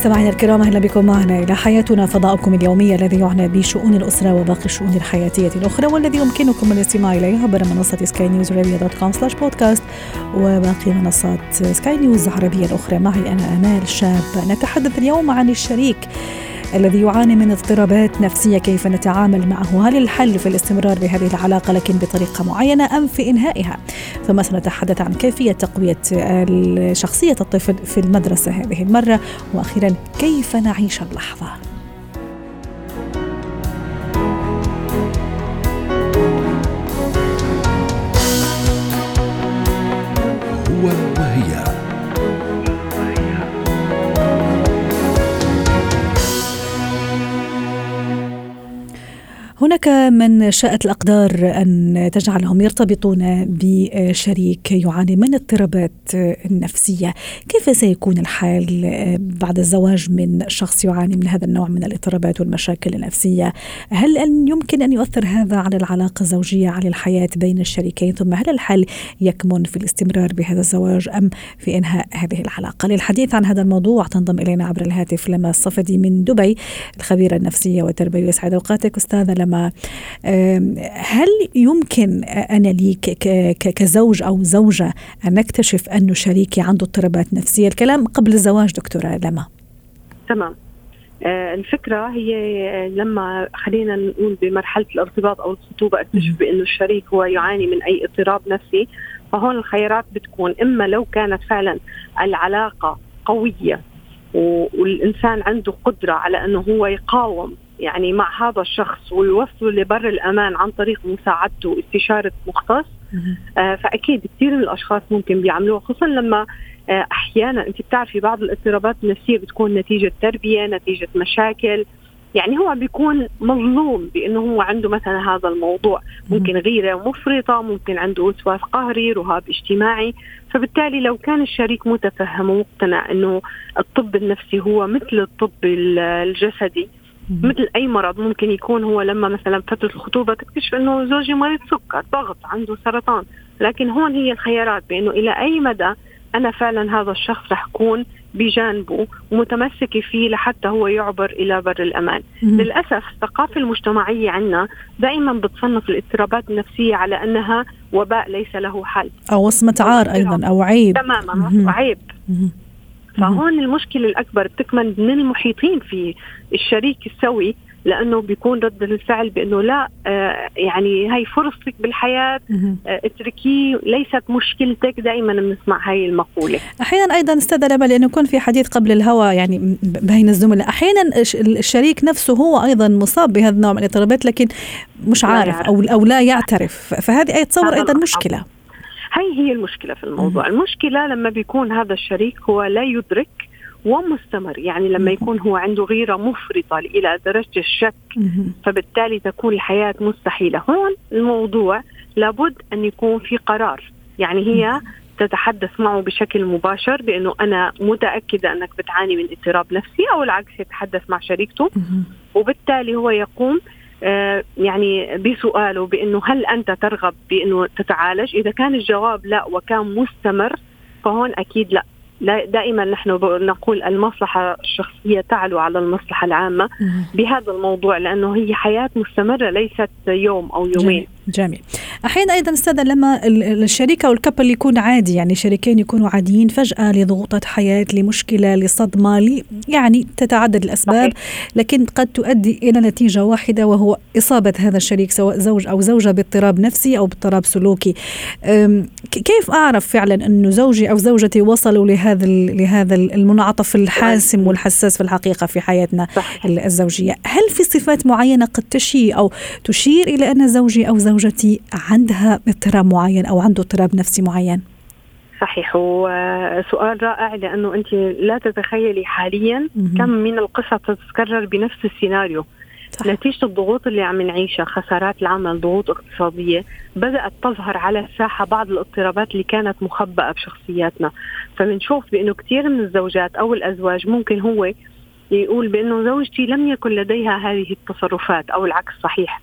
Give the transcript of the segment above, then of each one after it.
مستمعينا الكرام أهلا بكم معنا إلى حياتنا فضاؤكم اليومي الذي يعنى بشؤون الأسرة وباقي الشؤون الحياتية الأخرى والذي يمكنكم الاستماع إليه عبر منصة سكاي نيوز عربيه dot com slash بودكاست وباقي منصات سكاي نيوز العربية الأخرى. معي أنا آمال شاب. نتحدث اليوم عن الشريك الذي يعاني من اضطرابات نفسية كيف نتعامل معه؟ هل الحل في الاستمرار بهذه العلاقة لكن بطريقة معينة أم في إنهائها؟ ثم سنتحدث عن كيفية تقوية شخصية الطفل في المدرسة هذه المرة. وأخيرا كيف نعيش اللحظة؟ هناك من شاءت الأقدار أن تجعلهم يرتبطون بشريك يعاني من اضطرابات نفسية. كيف سيكون الحال بعد الزواج من شخص يعاني من هذا النوع من الاضطرابات والمشاكل النفسية؟ هل أن يمكن أن يؤثر هذا على العلاقة الزوجية على الحياة بين الشريكين؟ ثم هل الحل يكمن في الاستمرار بهذا الزواج أم في إنهاء هذه العلاقة؟ للحديث عن هذا الموضوع تنضم إلينا عبر الهاتف لما الصفدي من دبي الخبيرة النفسية والتربوية يسعد أوقاتك أستاذة لما هل يمكن أنا لي كزوج أو زوجة أن أكتشف أنه شريكي عنده اضطرابات نفسية؟ الكلام قبل الزواج دكتورة لما. تمام. آه الفكرة هي لما خلينا نقول بمرحلة الارتباط أو الخطوبة أكتشف بأنه الشريك هو يعاني من أي اضطراب نفسي فهون الخيارات بتكون إما لو كانت فعلا العلاقة قوية والإنسان عنده قدرة على أنه هو يقاوم يعني مع هذا الشخص ويوصله لبر الأمان عن طريق مساعدته وإستشارة مختص آه فأكيد كثير من الأشخاص ممكن بيعملوها خصوصا لما آه أحيانا أنت بتعرفي بعض الاضطرابات النفسية بتكون نتيجة تربية نتيجة مشاكل يعني هو بيكون مظلوم بأنه هو عنده مثلا هذا الموضوع. ممكن غيرة مفرطة ممكن عنده وسواس قهري رهاب اجتماعي. فبالتالي لو كان الشريك متفهم ومقتنع أنه الطب النفسي هو مثل الطب الجسدي مثل أي مرض ممكن يكون هو لما مثلا فترة الخطوبة تكتشف إنه زوجي مريض سكر ضغط عنده سرطان. لكن هون هي الخيارات بإنه إلى أي مدى أنا فعلا هذا الشخص رح أكون بجانبه ومتمسكة فيه لحتى هو يعبر إلى بر الأمان. مم. للأسف الثقافة المجتمعية عندنا دائما بتصنف الاضطرابات النفسية على أنها وباء ليس له حل. أو وصمة عار أيضا أو عيب. تماما عيب. مم. فهون المشكلة الأكبر بتكمن من المحيطين في الشريك السوي لأنه بيكون رد الفعل بأنه لا آه يعني هاي فرصتك بالحياة آه اتركيه ليست مشكلتك دائما بنسمع هاي المقولة. أحيانا أيضا أستاذ لما لأنه يكون في حديث قبل الهوى يعني بين الزملاء. أحيانا الشريك نفسه هو أيضا مصاب بهذا النوع من الاضطرابات لكن مش عارف أو أو لا يعترف. فهذه اتصور أيضا مشكلة. هي هي المشكلة في الموضوع. المشكلة لما بيكون هذا الشريك هو لا يدرك ومستمر. يعني لما يكون هو عنده غيرة مفرطة إلى درجة الشك فبالتالي تكون الحياة مستحيلة. هون الموضوع لابد أن يكون في قرار. يعني هي تتحدث معه بشكل مباشر بأنه أنا متأكدة أنك بتعاني من اضطراب نفسي أو العكس يتحدث مع شريكته. وبالتالي هو يقوم يعني بسؤاله بإنه هل أنت ترغب بإنه تتعالج؟ إذا كان الجواب لا وكان مستمر فهون أكيد لا. دائما نحن نقول المصلحة الشخصية تعلو على المصلحة العامة بهذا الموضوع لأنه هي حياة مستمرة ليست يوم أو يومين. جميل. أحيانا أيضا أستاذة لما الشريك أو الكابل يكون عادي يعني شريكين يكونوا عاديين فجأة لضغوطات حياة لمشكلة لصدمة لي يعني تتعدد الأسباب لكن قد تؤدي إلى نتيجة واحدة وهو إصابة هذا الشريك سواء زوج أو زوجة باضطراب نفسي أو باضطراب سلوكي. كيف أعرف فعلا انه زوجي أو زوجتي وصلوا لهذا لهذا المنعطف الحاسم والحساس في الحقيقة في حياتنا الزوجية؟ هل في صفات معينة قد تشي أو تشير إلى أن زوجي أو زوجتي زوجتي عندها اضطراب معين أو عنده اضطراب نفسي معين؟ صحيح وسؤال رائع لأنه أنت لا تتخيلي حاليا كم من القصص تتكرر بنفس السيناريو. صح. نتيجة الضغوط اللي عم نعيشها خسارات العمل ضغوط اقتصادية بدأت تظهر على الساحة بعض الاضطرابات اللي كانت مخبأة بشخصياتنا. فبنشوف بأنه كثير من الزوجات أو الأزواج ممكن هو يقول بأنه زوجتي لم يكن لديها هذه التصرفات أو العكس صحيح.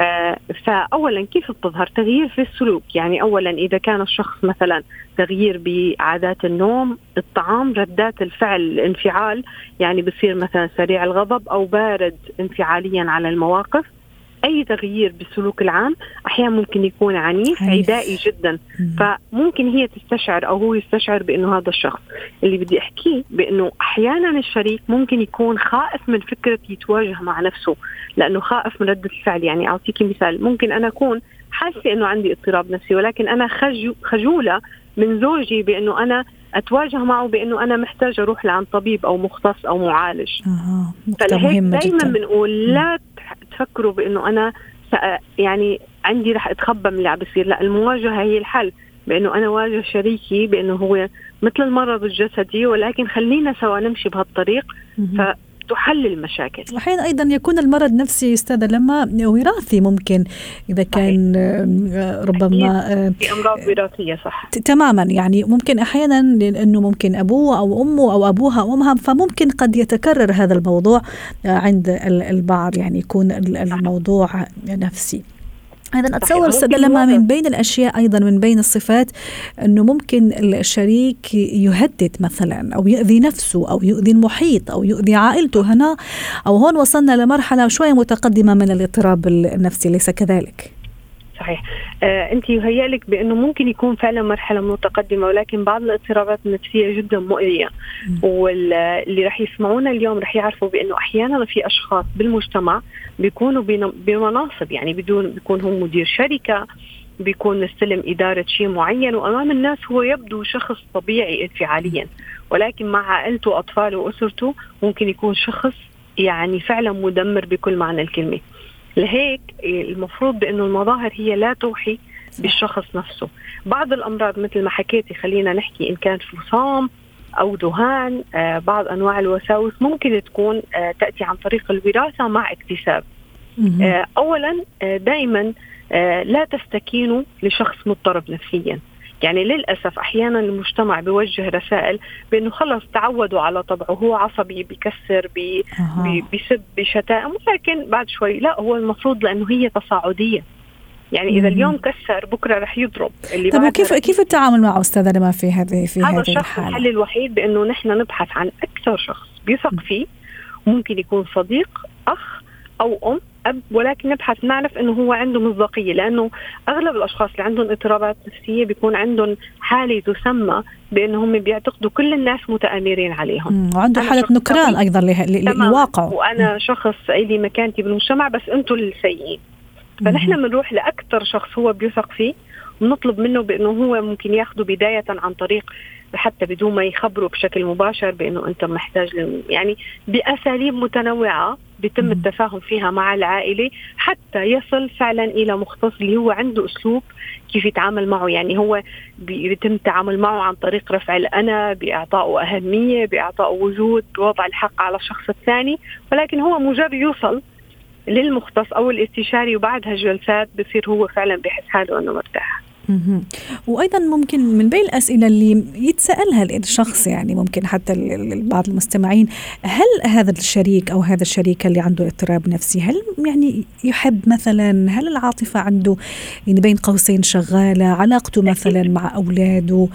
آه فاولا كيف بتظهر؟ تغيير في السلوك. يعني اولا إذا كان الشخص مثلا تغيير بعادات النوم الطعام ردات الفعل الانفعال يعني بصير مثلا سريع الغضب أو بارد انفعاليا على المواقف أي تغيير بالسلوك العام أحيانا ممكن يكون عنيف عدائي جدا. فممكن هي تستشعر أو هو يستشعر بأنه هذا الشخص. اللي بدي أحكيه بأنه أحيانا الشريك ممكن يكون خائف من فكرة يتواجه مع نفسه لأنه خائف من ردة الفعل. يعني اعطيكي مثال. ممكن أنا أكون حاسة إنه عندي اضطراب نفسي ولكن أنا خجولة من زوجي بأنه أنا أتواجه معه بأنه أنا محتاج أروح لعند طبيب أو مختص أو معالج. آه. فلهيك دائما بنقول لا تفكروا بإنه أنا يعني عندي رح اتخبى من اللي عم بيصير. لا المواجهة هي الحل. بإنه أنا واجه شريكي بإنه هو مثل المرض الجسدي ولكن خلينا سوا نمشي بهالطريق. تحل المشاكل أحيانا أيضا يكون المرض نفسي أستاذة لما وراثي ممكن إذا كان آه، ربما آه، في أمراض وراثية صح. تماما. يعني ممكن أحيانا أنه ممكن أبوه أو أمه أو أبوها أو أمها فممكن قد يتكرر هذا الموضوع آه، عند البعض. يعني يكون الموضوع نفسي. أيضا أتصور استاذه لما من بين الأشياء أيضا من بين الصفات أنه ممكن الشريك يهدد مثلا أو يؤذي نفسه أو يؤذي المحيط أو يؤذي عائلته هنا. أو هون وصلنا لمرحلة شوية متقدمة من الاضطراب النفسي ليس كذلك؟ صحيح. آه أنت يهيأ لك بأنه ممكن يكون فعلا مرحلة متقدمة ولكن بعض الاضطرابات النفسية جدا مؤذيه واللي رح يسمعونا اليوم رح يعرفوا بأنه أحيانا في أشخاص بالمجتمع بيكونوا بمناصب يعني بدون بيكون هو مدير شركة بيكون مستلم إدارة شيء معين وأمام الناس هو يبدو شخص طبيعي انفعاليا. ولكن مع عائلته وأطفاله وأسرته ممكن يكون شخص يعني فعلا مدمر بكل معنى الكلمة. لهيك المفروض بأنه المظاهر هي لا توحي بالشخص نفسه. بعض الأمراض مثل ما حكيتي خلينا نحكي إن كان فصام أو ذهان آه بعض أنواع الوساوس ممكن تكون آه تأتي عن طريق الوراثة مع اكتساب. آه اولا آه دائما آه لا تستكينوا لشخص مضطرب نفسيا. يعني للأسف أحيانا المجتمع بيوجه رسائل بأنه خلص تعودوا على طبعه هو عصبي بيكسر بي بي بيسب بشتائم. ولكن بعد شوي لا هو المفروض لأنه هي تصاعدية. يعني إذا اليوم كسر بكرة رح يضرب. اللي طيب وكيف كيف التعامل معه أستاذة لما في هذه في هذا الشخص الحل الوحيد بأنه نحن نبحث عن أكثر شخص بيثق فيه. ممكن يكون صديق أخ أو أم. اب ولكن نبحث نعرف إنه هو عنده مصداقيه لأنه أغلب الأشخاص اللي عندهم اضطرابات نفسية بيكون عندهم حالة تسمى بأنهم بيعتقدوا كل الناس متآمرين عليهم. وعنده حالة نكران أيضا لواقعه وأنا شخص لي مكانتي بالمجتمع بس أنتم السيئين فنحن بنروح لاكثر شخص هو بيثق فيه ونطلب منه بأنه هو ممكن ياخذه بداية عن طريق حتى بدون ما يخبروا بشكل مباشر بأنه أنت محتاج يعني بأساليب متنوعة بيتم التفاهم فيها مع العائلة حتى يصل فعلا إلى مختص اللي هو عنده أسلوب كيف يتعامل معه. يعني هو بيتم التعامل معه عن طريق رفع الأنا باعطائه أهمية باعطائه وجود بوضع الحق على الشخص الثاني ولكن هو مجرد يوصل للمختص أو الاستشاري وبعدها جلسات بصير هو فعلا بحس حاله إنه مرتاح. وأيضا ممكن من بين الأسئلة اللي يتسالها الشخص يعني ممكن حتى بعض المستمعين هل هذا الشريك أو هذا الشريك اللي عنده اضطراب نفسي هل يعني يحب مثلا هل العاطفة عنده يعني بين قوسين شغالة علاقته مثلا مع أولاده؟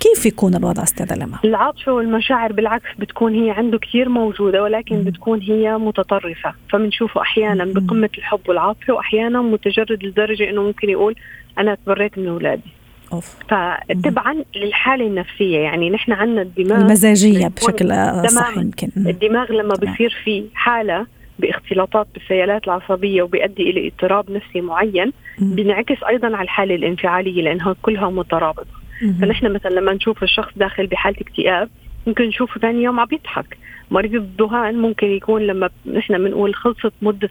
كيف يكون الوضع أستاذة لما؟ العاطفة والمشاعر بالعكس بتكون هي عنده كثير موجودة ولكن بتكون هي متطرفة. فبنشوفه أحيانا بقمة الحب والعاطفة واحيانا متجرد لدرجة إنه ممكن يقول أنا تبريت من أولادي. أوف. فتبعا للحالة النفسية يعني نحن عندنا الدماغ المزاجية بشكل صح يمكن. الدماغ لما بصير في حالة باختلاطات بالسيالات العصبية وبيؤدي إلى اضطراب نفسي معين بينعكس أيضا على الحالة الانفعالية لأنها كلها مترابطة. فنحن مثلا لما نشوف الشخص داخل بحالة اكتئاب ممكن نشوفه ثاني يوم عم يضحك. مريض الذهان ممكن يكون لما نحن بنقول خلصت مدة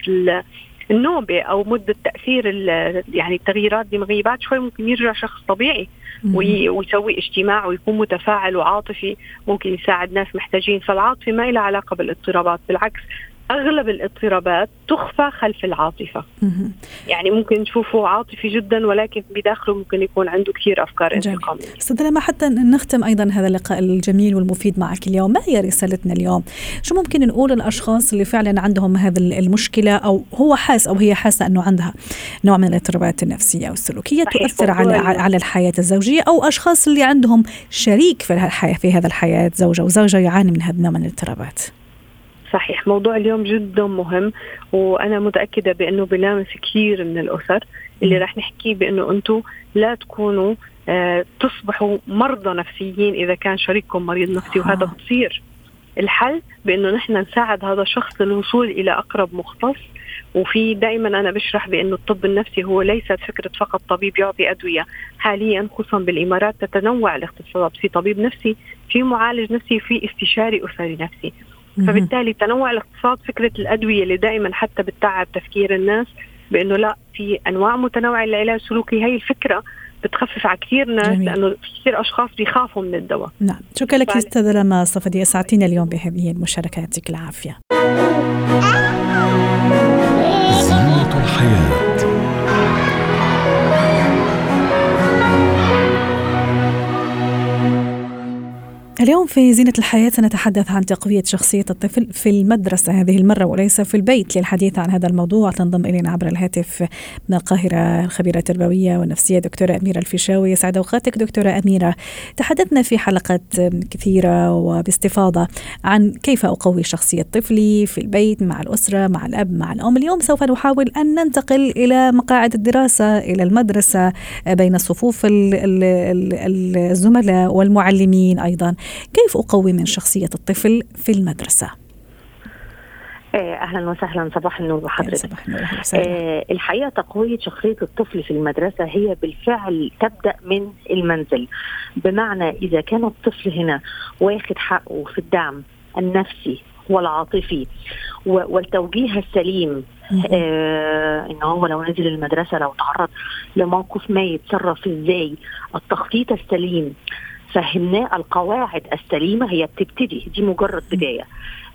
النوبة أو مدة تأثير يعني التغييرات الدماغية بعد شوي ممكن يرجع شخص طبيعي ويسوي اجتماع ويكون متفاعل وعاطفي ممكن يساعد ناس محتاجين. فالعاطفة ما لها علاقة بالاضطرابات بالعكس أغلب الاضطرابات تخفى خلف العاطفة. يعني ممكن نشوفه عاطفي جدا ولكن بداخله ممكن يكون عنده كثير أفكار انتقامية. أستاذ لما حتى نختم أيضا هذا اللقاء الجميل والمفيد معك اليوم. ما هي رسالتنا اليوم؟ شو ممكن نقول للاشخاص اللي فعلا عندهم هذه المشكلة أو هو حاس أو هي حاسة أنه عندها نوع من الاضطرابات النفسية والسلوكية تؤثر على على الحياة الزوجية أو أشخاص اللي عندهم شريك في الحياة في هذا الحياة زوجة وزوجة يعاني من هذا النوع من الاضطرابات؟ صحيح. موضوع اليوم جدا مهم وأنا متأكدة بأنه بلامس كثير من الأسر. اللي رح نحكيه بأنه أنتم لا تكونوا آه تصبحوا مرضى نفسيين إذا كان شريككم مريض نفسي وهذا آه. بصير الحل بأنه نحن نساعد هذا الشخص للوصول إلى أقرب مختص. وفي دائما أنا بشرح بأنه الطب النفسي هو ليست فكرة فقط طبيب يعطي أدوية. حاليا خصوصا بالإمارات تتنوع الاختصاصات في طبيب نفسي في معالج نفسي في استشاري أسري نفسي. فبالتالي تنوع الاقتصاد فكرة الأدوية اللي دائما حتى بتتعب تفكير الناس بأنه لا في أنواع متنوعة للعلاج السلوكي هي الفكرة بتخفف على كثير ناس جميل. لأنه كثير أشخاص بيخافوا من الدواء. نعم. شكرا لك أستاذة لما صفدي أسعدتينا اليوم بهذه المشاركة. يعطيك العافية. الحياة. اليوم في زينة الحياة سنتحدث عن تقوية شخصية الطفل في المدرسة. هذه المرة وليس في البيت للحديث عن هذا الموضوع. تنضم إلينا عبر الهاتف من القاهرة الخبيرة التربوية والنفسية دكتورة أميرة الفيشاوي. يسعد أوقاتك دكتورة أميرة. تحدثنا في حلقات كثيرة وباستفاضة عن كيف أقوي شخصية طفلي في البيت مع الأسرة مع الأب مع الأم. اليوم سوف نحاول أن ننتقل إلى مقاعد الدراسة إلى المدرسة بين صفوف الزملاء والمعلمين أيضا. كيف أقوي من شخصية الطفل في المدرسة؟ إيه، أهلا وسهلا صباح النور بحضرتك صباح النور آه الحقيقة تقوية شخصية الطفل في المدرسة هي بالفعل تبدأ من المنزل. بمعنى إذا كان الطفل هنا واخد حقه في الدعم النفسي والعاطفي والتوجيه السليم آه إن هو لو نزل المدرسة لو تعرض لموقف ما يتصرف إزاي التخطيط السليم فهمناه القواعد السليمة هي بتبتدي دي مجرد بداية.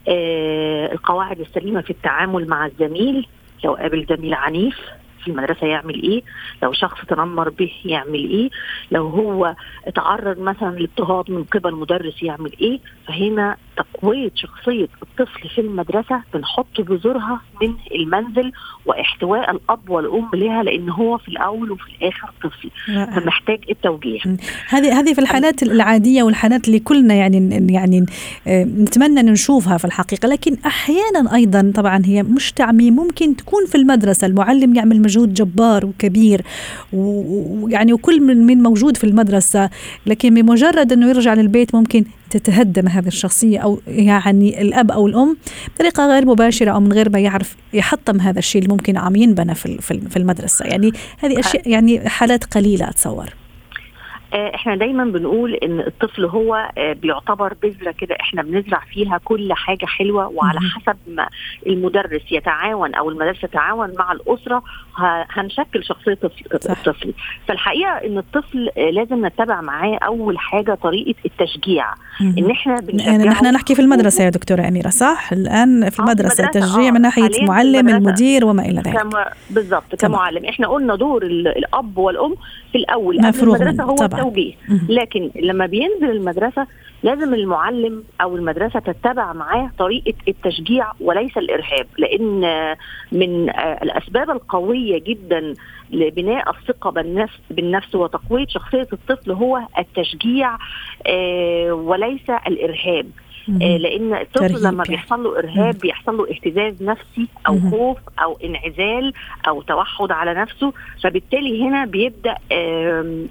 آه القواعد السليمة في التعامل مع الزميل لو قابل زميل عنيف في المدرسة يعمل إيه؟ لو شخص تنمر به يعمل إيه؟ لو هو تعرض مثلا لاضطهاد من قبل مدرس يعمل إيه؟ فهنا تقوية شخصية الطفل في المدرسة بنحط بذورها من المنزل واحتواء الأب والأم لها لأن هو في الأول وفي الآخر طفل. فمحتاج التوجيه. هذه هذه في الحالات العادية والحالات اللي كلنا يعني يعني آه، نتمنى نشوفها في الحقيقة. لكن أحيانا أيضا طبعا هي مش تعميم ممكن تكون في المدرسة المعلم يعمل مجهود جبار وكبير ويعني وكل من موجود في المدرسة لكن بمجرد إنه يرجع للبيت ممكن تتهدم هذه الشخصية أو يعني الأب أو الأم بطريقة غير مباشرة أو من غير ما يعرف يحطم هذا الشيء اللي ممكن عم ينبنى في المدرسة. يعني هذه أشياء يعني حالات قليلة أتصور. إحنا دايما بنقول إن الطفل هو آه، بيعتبر بذرة كده إحنا بنزرع فيها كل حاجة حلوة وعلى حسب ما المدرس يتعاون أو المدرسة تتعاون مع الأسرة هنشكل شخصية الطفل فالحقيقة إن الطفل آه، لازم نتبع معاه أول حاجة طريقة التشجيع. إن إحنا بنشجعه يعني نحن نحكي في المدرسة يا دكتورة أميرة صح؟ الآن في المدرسة تشجيع من ناحية معلم المدير وما إلى ذلك. بالضبط كمعلم. إحنا قلنا دور الأب والأم في الأول. المدرسة هو طبعا. التوجيه لكن لما بينزل المدرسة لازم المعلم أو المدرسة تتبع معاه طريقة التشجيع وليس الإرهاب. لأن من الأسباب القوية جدا لبناء الثقة بالنفس بالنفس وتقوية شخصية الطفل هو التشجيع آه، وليس الإرهاب. لأن الطفل لما بيحصل له إرهاب بيحصل له اهتزاز نفسي أو خوف أو انعزال أو توحد على نفسه فبالتالي هنا بيبدأ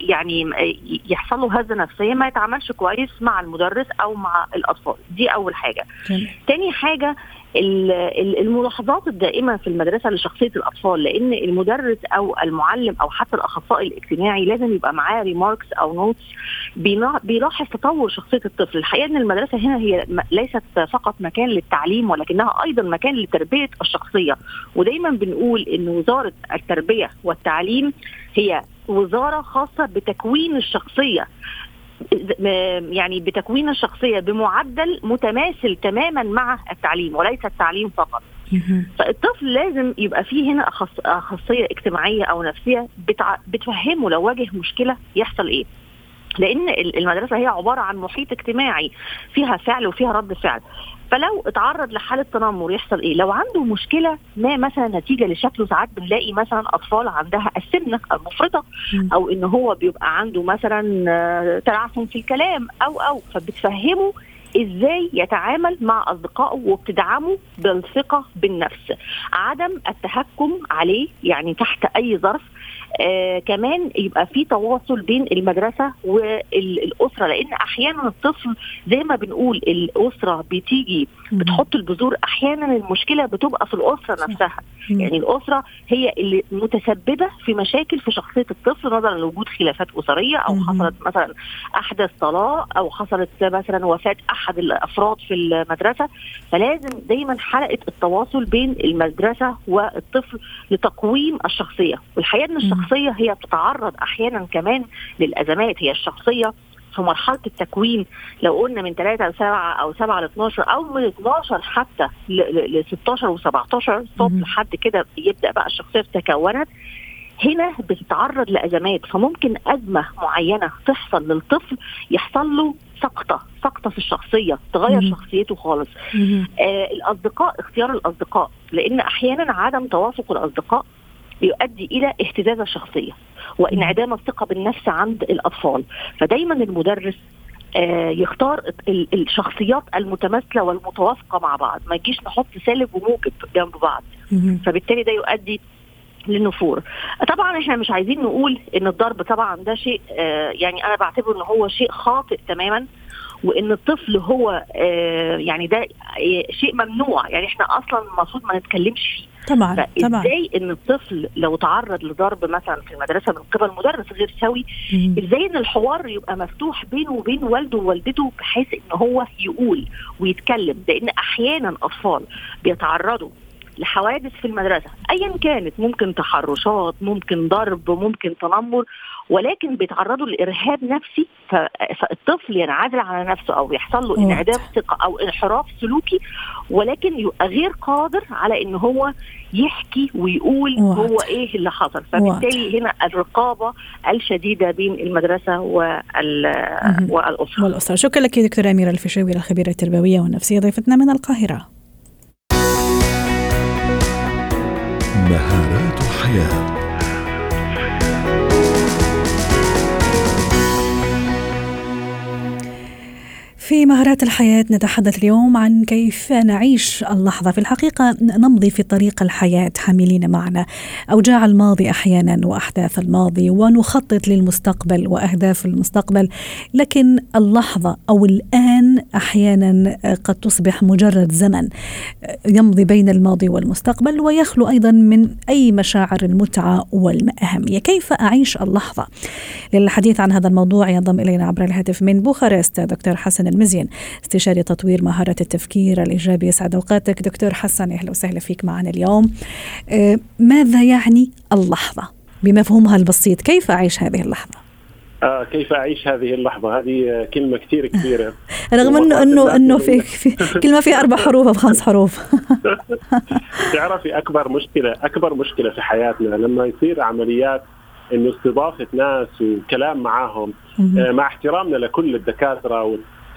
يعني يحصل له هزة نفسية ما يتعاملش كويس مع المدرس أو مع الأطفال. دي أول حاجة. تاني حاجة الملاحظات الدائمة في المدرسة لشخصية الأطفال لأن المدرس أو المعلم أو حتى الأخصائي الاجتماعي لازم يبقى معاه remarks أو notes بيلاحظ تطور شخصية الطفل. الحقيقة إن المدرسة هنا هي ليست فقط مكان للتعليم ولكنها أيضا مكان لتربية الشخصية. ودايما بنقول إن وزارة التربية والتعليم هي وزارة خاصة بتكوين الشخصية. يعني بتكوين الشخصيه بمعدل متماثل تماما مع التعليم وليس التعليم فقط. فالطفل لازم يبقى فيه هنا اخصائيه اجتماعية أو نفسية بتفهمه لو واجه مشكلة يحصل إيه. لأن المدرسة هي عبارة عن محيط اجتماعي فيها فعل وفيها رد فعل. فلو اتعرض لحالة تنمر يحصل إيه؟ لو عنده مشكلة ما مثلا نتيجة لشكله ساعات بنلاقي مثلا أطفال عندها السمنة المفرطة أو إن هو بيبقى عنده مثلا آه، تلعثم في الكلام أو أو فبتفهمه إزاي يتعامل مع أصدقائه وبتدعمه بالثقة بالنفس عدم التهكم عليه يعني تحت أي ظرف آه كمان يبقى في تواصل بين المدرسة والأسرة لأن أحيانا الطفل زي ما بنقول الأسرة بتيجي بتحط البذور أحيانا المشكلة بتبقى في الأسرة نفسها. يعني الأسرة هي اللي متسببة في مشاكل في شخصية الطفل نظرا لوجود خلافات أسرية أو حصلت مثلا احدث طلاق أو حصلت مثلا وفاة أحد الأفراد في المدرسة. فلازم دايما حلقة التواصل بين المدرسة والطفل لتقويم الشخصية. والحقيقة إن الشخصية هي بتتعرض أحيانا كمان للأزمات. هي الشخصية في مرحلة التكوين لو قلنا من 3 ل 7 أو 7 ل 12 أو من 12 حتى ل 16 و17 صوت لحد كده يبدأ بقى الشخصية تكونت هنا بتتعرض لأزمات فممكن أزمة معينة تحصل للطفل يحصل له سقطة سقطة في الشخصية تغير مم. شخصيته خالص. آه الأصدقاء اختيار الأصدقاء لأن أحيانا عدم توافق الأصدقاء يؤدي إلى اهتزاز الشخصيه وانعدام الثقة بالنفس عند الأطفال. فدايما المدرس آه يختار الشخصيات المتماثلة والمتوافقة مع بعض ما يجيش نحط سالب وموجب جنب بعض. فبالتالي ده يؤدي للنفور. طبعا إحنا مش عايزين نقول إن الضرب طبعا ده شيء آه يعني أنا بعتبره إن هو شيء خاطئ تماما. وإن الطفل هو آه يعني ده شيء ممنوع يعني إحنا أصلا المفروض ما نتكلمش فيه. طبعا طبعا. إزاي إن الطفل لو تعرض لضرب مثلا في المدرسة من قبل مدرس غير سوي إزاي إن الحوار يبقى مفتوح بينه وبين والده ووالدته بحيث إن هو يقول ويتكلم؟ لأن أحيانا أطفال بيتعرضوا لحوادث في المدرسة أيا كانت ممكن تحرشات ممكن ضرب ممكن تنمر ولكن بيتعرضوا لإرهاب نفسي فالطفل ينعزل على نفسه أو يحصل له انعدام ثقة أو انحراف سلوكي ولكن يبقى غير قادر على إن هو يحكي ويقول وات. هو إيه اللي حصل. فبالتالي وات. هنا الرقابة الشديدة بين المدرسة والأسرة. والأسرة. شكرا لك دكتوره أميرة الفيشاوي الخبيرة التربوية والنفسية ضيفتنا من القاهرة. مهارات حياة. في مهارات الحياة نتحدث اليوم عن كيف نعيش اللحظة. في الحقيقة نمضي في طريق الحياة حاملين معنا. أوجاع الماضي أحيانا وأحداث الماضي ونخطط للمستقبل وأهداف المستقبل. لكن اللحظة أو الآن أحيانا قد تصبح مجرد زمن يمضي بين الماضي والمستقبل ويخلو أيضا من أي مشاعر المتعة والأهمية كيف أعيش اللحظة؟ للحديث عن هذا الموضوع ينضم إلينا عبر الهاتف من بوخارست دكتور حسن المزين استشاري تطوير مهارة التفكير الإيجابي يسعد أوقاتك. دكتور حسن أهلا وسهلا فيك معنا اليوم. آه، ماذا يعني اللحظة؟ بمفهومها البسيط كيف أعيش هذه اللحظة؟ آه كيف أعيش هذه اللحظة؟ هذه كلمة كثير كبيره رغم انه انه أنه في, في كلمه فيها أربع حروف أو خمس حروف. تعرفي أكبر مشكله أكبر مشكلة في حياتنا لما يصير عمليات إنه استضافة ناس وكلام معاهم آه مع احترامنا لكل الدكاترة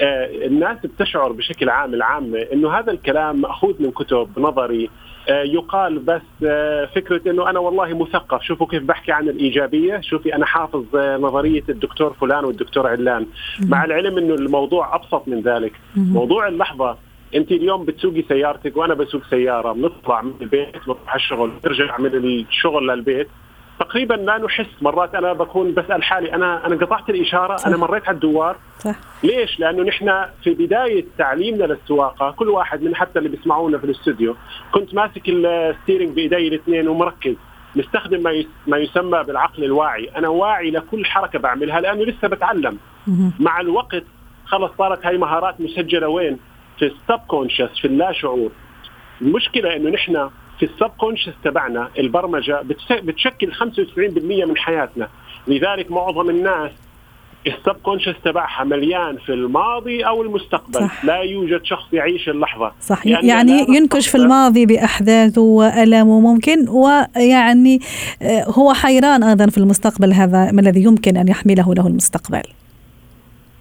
الناس بتشعر بشكل عام العامة إنه هذا الكلام مأخوذ من كتب نظري. آه، يقال بس آه، فكرة إنه أنا والله مثقف. شوفوا كيف بحكي عن الإيجابية. شوفي أنا حافظ نظرية الدكتور فلان والدكتور علان. مع العلم إنه الموضوع أبسط من ذلك. موضوع اللحظة أنت اليوم بتسوقي سيارتك وأنا بسوق سيارة بنطلع من البيت بنروح على الشغل نرجع من الشغل للبيت. تقريبا لا نحس مرات أنا بكون بسأل حالي أنا أنا قطعت الإشارة صح. أنا مريت على الدوار صح. ليش؟ لأنه نحن في بداية تعليمنا للسواقة كل واحد من حتى اللي بيسمعونا في الاستوديو كنت ماسك ال steering بإيدي الاثنين ومركز نستخدم ما ما يسمى بالعقل الواعي، أنا واعي لكل حركة بعملها لأنه لسه بتعلم. مع الوقت خلص صارت هاي مهارات مسجلة وين؟ في ال subconscious في اللاشعور. المشكلة إنه نحن في ال subconscious تبعنا البرمجة بتشكل 95% من حياتنا. لذلك معظم الناس ال subconscious تبعها مليان في الماضي أو المستقبل. صح. لا يوجد شخص يعيش اللحظة. صح. يعني ينكش في الماضي باحداثه والامه ممكن ويعني آه، هو حيران أيضا في المستقبل هذا ما الذي يمكن أن يحمله له المستقبل.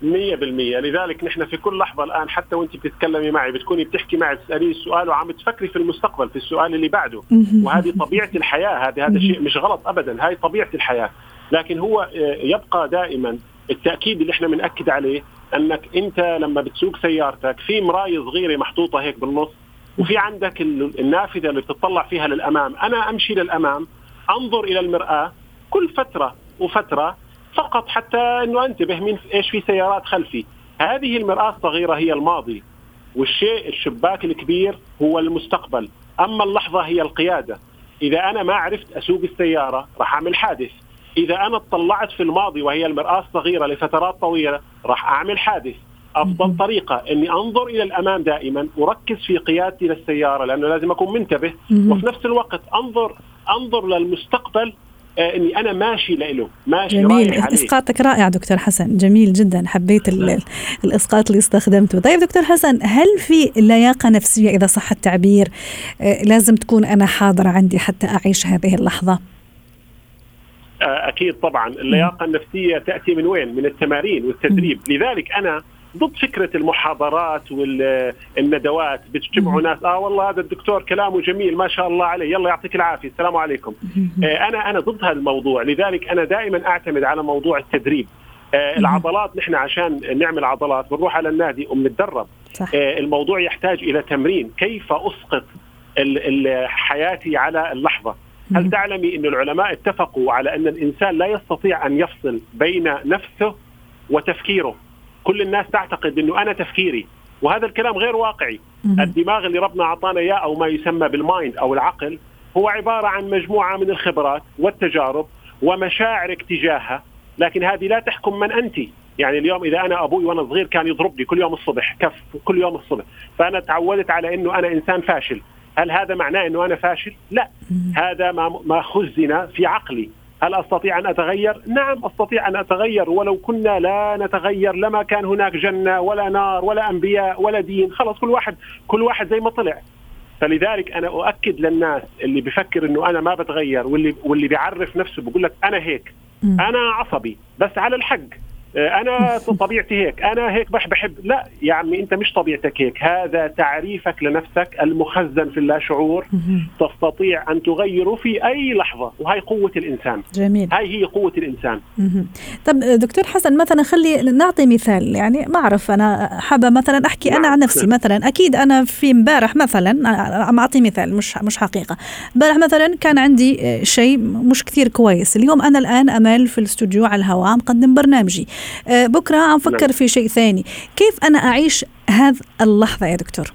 100% لذلك نحن في كل لحظة الآن حتى وأنت بتتكلمي معي بتكوني بتحكي معي تسألي السؤال وعم تفكري في المستقبل في السؤال اللي بعده. وهذه طبيعة الحياة هذا هذا شيء مش غلط أبدا. هاي طبيعة الحياة. لكن هو آه، يبقى دائما التأكيد اللي إحنا بنأكد عليه أنك أنت لما بتسوق سيارتك في مراية صغيرة محطوطة هيك بالنص وفي عندك النافذة اللي بتطلع فيها للأمام. أنا أمشي للأمام أنظر إلى المرآة كل فترة وفترة فقط حتى إنه أنتبه من إيش في سيارات خلفي. هذه المرآة الصغيرة هي الماضي والشيء الشباك الكبير هو المستقبل. أما اللحظة هي القيادة. إذا أنا ما عرفت أسوق السيارة راح أعمل حادث. إذا أنا اطلعت في الماضي وهي المرآة الصغيرة لفترات طويلة راح أعمل حادث. أفضل طريقة إني أنظر إلى الأمام دائما وركز في قيادتي للسيارة لأنه لازم أكون منتبه. وفي نفس الوقت أنظر أنظر للمستقبل إني أنا ماشي له ماشي جميل. إسقاطك رائع دكتور حسن. جميل جدا. حبيت. الإسقاط اللي استخدمته. طيب دكتور حسن هل في لياقة نفسية إذا صح التعبير؟ آه لازم تكون أنا حاضرة عندي حتى أعيش هذه اللحظة. آه، أكيد طبعا. اللياقة النفسية تأتي من وين؟ من التمارين والتدريب، لذلك أنا ضد فكرة المحاضرات والندوات بتجمعوا ناس. آه والله هذا الدكتور كلامه جميل ما شاء الله عليه. يلا يعطيك العافية. السلام عليكم. آه أنا أنا ضد هذا الموضوع لذلك أنا دائما أعتمد على موضوع التدريب. آه العضلات نحن عشان نعمل عضلات بنروح على النادي وبنتدرب. آه الموضوع يحتاج إلى تمرين. كيف أسقط حياتي على اللحظة؟ هل تعلمي أن العلماء اتفقوا على أن الإنسان لا يستطيع أن يفصل بين نفسه وتفكيره؟ كل الناس تعتقد أنه أنا تفكيري وهذا الكلام غير واقعي. الدماغ اللي ربنا أعطانا إياه أو ما يسمى بالمايند أو العقل هو عبارة عن مجموعة من الخبرات والتجارب ومشاعرك تجاهها لكن هذه لا تحكم من أنت. يعني اليوم إذا أنا أبوي وأنا صغير كان يضربني كل يوم الصبح كف كل يوم الصبح. فأنا تعودت على إنه أنا إنسان فاشل. هل هذا معناه إنه أنا فاشل؟ لا. هذا ما ما خزن في عقلي. هل أستطيع أن أتغير؟ نعم أستطيع أن أتغير. ولو كنا لا نتغير لما كان هناك جنة ولا نار ولا أنبياء ولا دين، خلص كل واحد كل واحد زي ما طلع. فلذلك أنا أؤكد للناس اللي بفكر إنه أنا ما بتغير واللي واللي بيعرف نفسه بقول لك أنا هيك. أنا عصبي بس على الحق. أنا طبيعتي هيك. أنا هيك بح بحب لا يا عمي أنت مش طبيعتك هيك. هذا تعريفك لنفسك المخزن في اللاشعور تستطيع أن تغيره في أي لحظة وهي قوة الإنسان. جميل. هاي هي قوة الإنسان. طب دكتور حسن مثلا خلي نعطي مثال. يعني ما أعرف أنا حابة مثلا أحكي أنا عن نعم. نفسي مثلا أكيد أنا في امبارح مثلا عم أعطي مثال مش مش حقيقة. امبارح مثلا كان عندي شيء مش كثير كويس. اليوم أنا الآن أمال في الاستوديو على الهواء مقدم برنامجي. آه، بكرة عم فكر نعم. في شيء ثاني كيف أنا أعيش هذه اللحظة يا دكتور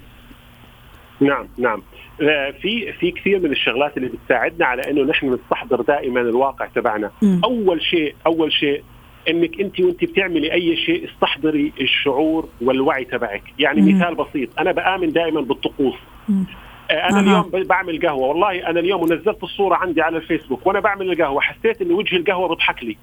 نعم نعم آه، في في كثير من الشغلات اللي بتساعدنا على إنه نحن نستحضر دائما الواقع تبعنا م. أول شيء أول شيء إنك أنت وأنت بتعملي أي شيء استحضري الشعور والوعي تبعك يعني م. مثال بسيط أنا بآمن دائما بالطقوس م. آه، أنا أه. اليوم بعمل قهوة والله أنا اليوم نزلت الصورة عندي على الفيسبوك وأنا بعمل القهوة حسيت إن وجه القهوة بيضحك لي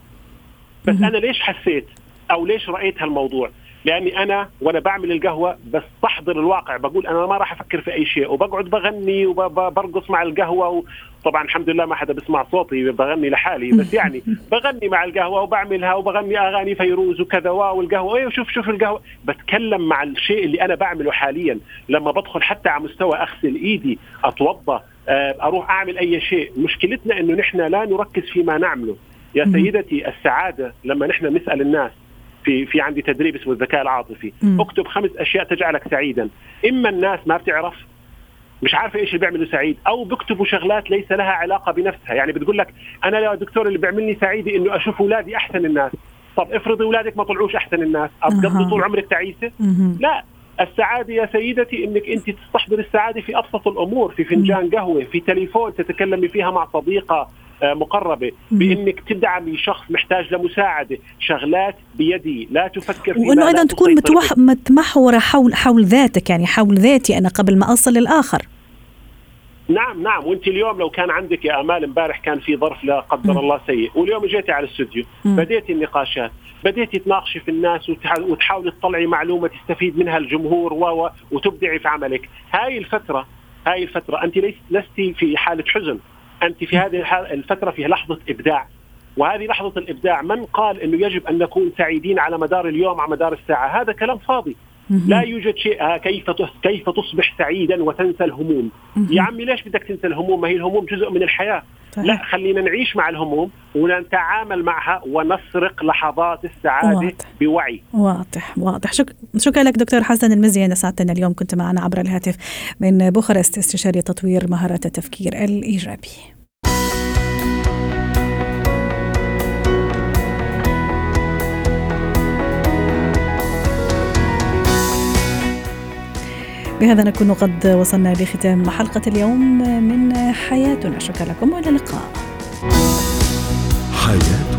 بس أنا ليش حسيت أو ليش رأيت هالموضوع؟ لأني أنا وأنا بعمل القهوة بستحضر الواقع بقول أنا ما راح أفكر في أي شيء وبقعد بغني وبرقص مع القهوة طبعا الحمد لله ما حدا بسمع صوتي بغني لحالي بس يعني بغني مع القهوة وبعملها وبغني أغاني فيروز وكذا والقهوة إيه شوف شوف القهوة. بتكلم مع الشيء اللي أنا بعمله حاليا. لما بدخل حتى على مستوى أغسل إيدي اتوضا آه، أروح أعمل أي شيء مشكلتنا إنه نحن لا نركز فيما نعمله. يا سيدتي السعادة لما نحن نسأل الناس في في عندي تدريب اسمه الذكاء العاطفي. م. اكتب خمس أشياء تجعلك سعيدا. إما الناس ما بتعرف مش عارفة إيش اللي بيعمله سعيد أو بيكتبوا شغلات ليس لها علاقة بنفسها. يعني بتقول لك أنا يا دكتور اللي بيعملني سعيده إنه أشوف أولادي أحسن الناس. طب افرضي أولادك ما طلعوش أحسن الناس. ابقضي طول عمرك تعيسة؟ لا. السعادة يا سيدتي إنك أنت تستحضر السعادة في أبسط الأمور في فنجان قهوة في تليفون تتكلمي فيها مع صديقة مقربة بإنك تدعمي شخص محتاج لمساعدة. شغلات بيدي لا تفكر وإنه أيضا تكون متمحورة حول حول ذاتك يعني حول ذاتي أنا قبل ما أصل للآخر. نعم نعم. وأنت اليوم لو كان عندك يا آمال امبارح كان في ظرف لا قدر الله سيء. واليوم جيتي على الاستوديو بديتي النقاشات بديتي تناقشي في الناس وتحاولي تطلعي معلومة تستفيد منها الجمهور و وتبدعي في عملك. هاي الفترة هاي الفترة أنت لست في حالة حزن. أنت في هذه الفترة في لحظة إبداع. وهذه لحظة الإبداع من قال إنه يجب أن نكون سعيدين على مدار اليوم على مدار الساعة. هذا كلام فاضي. لا يوجد شيء آه، كيف كيف تصبح سعيدا وتنسى الهموم. يا عمي ليش بدك تنسى الهموم؟ ما هي الهموم جزء من الحياة. لا خلينا نعيش مع الهموم ونتعامل معها ونسرق لحظات السعادة واضح. بوعي. واضح واضح. شك... شكرا لك دكتور حسن المزيان سعدتنا اليوم كنت معنا عبر الهاتف من بوخارست استشاري تطوير مهارات التفكير الإيجابي. بهذا نكون قد وصلنا لختام حلقة اليوم من حياتنا. شكرا لكم وإلى اللقاء. حياتنا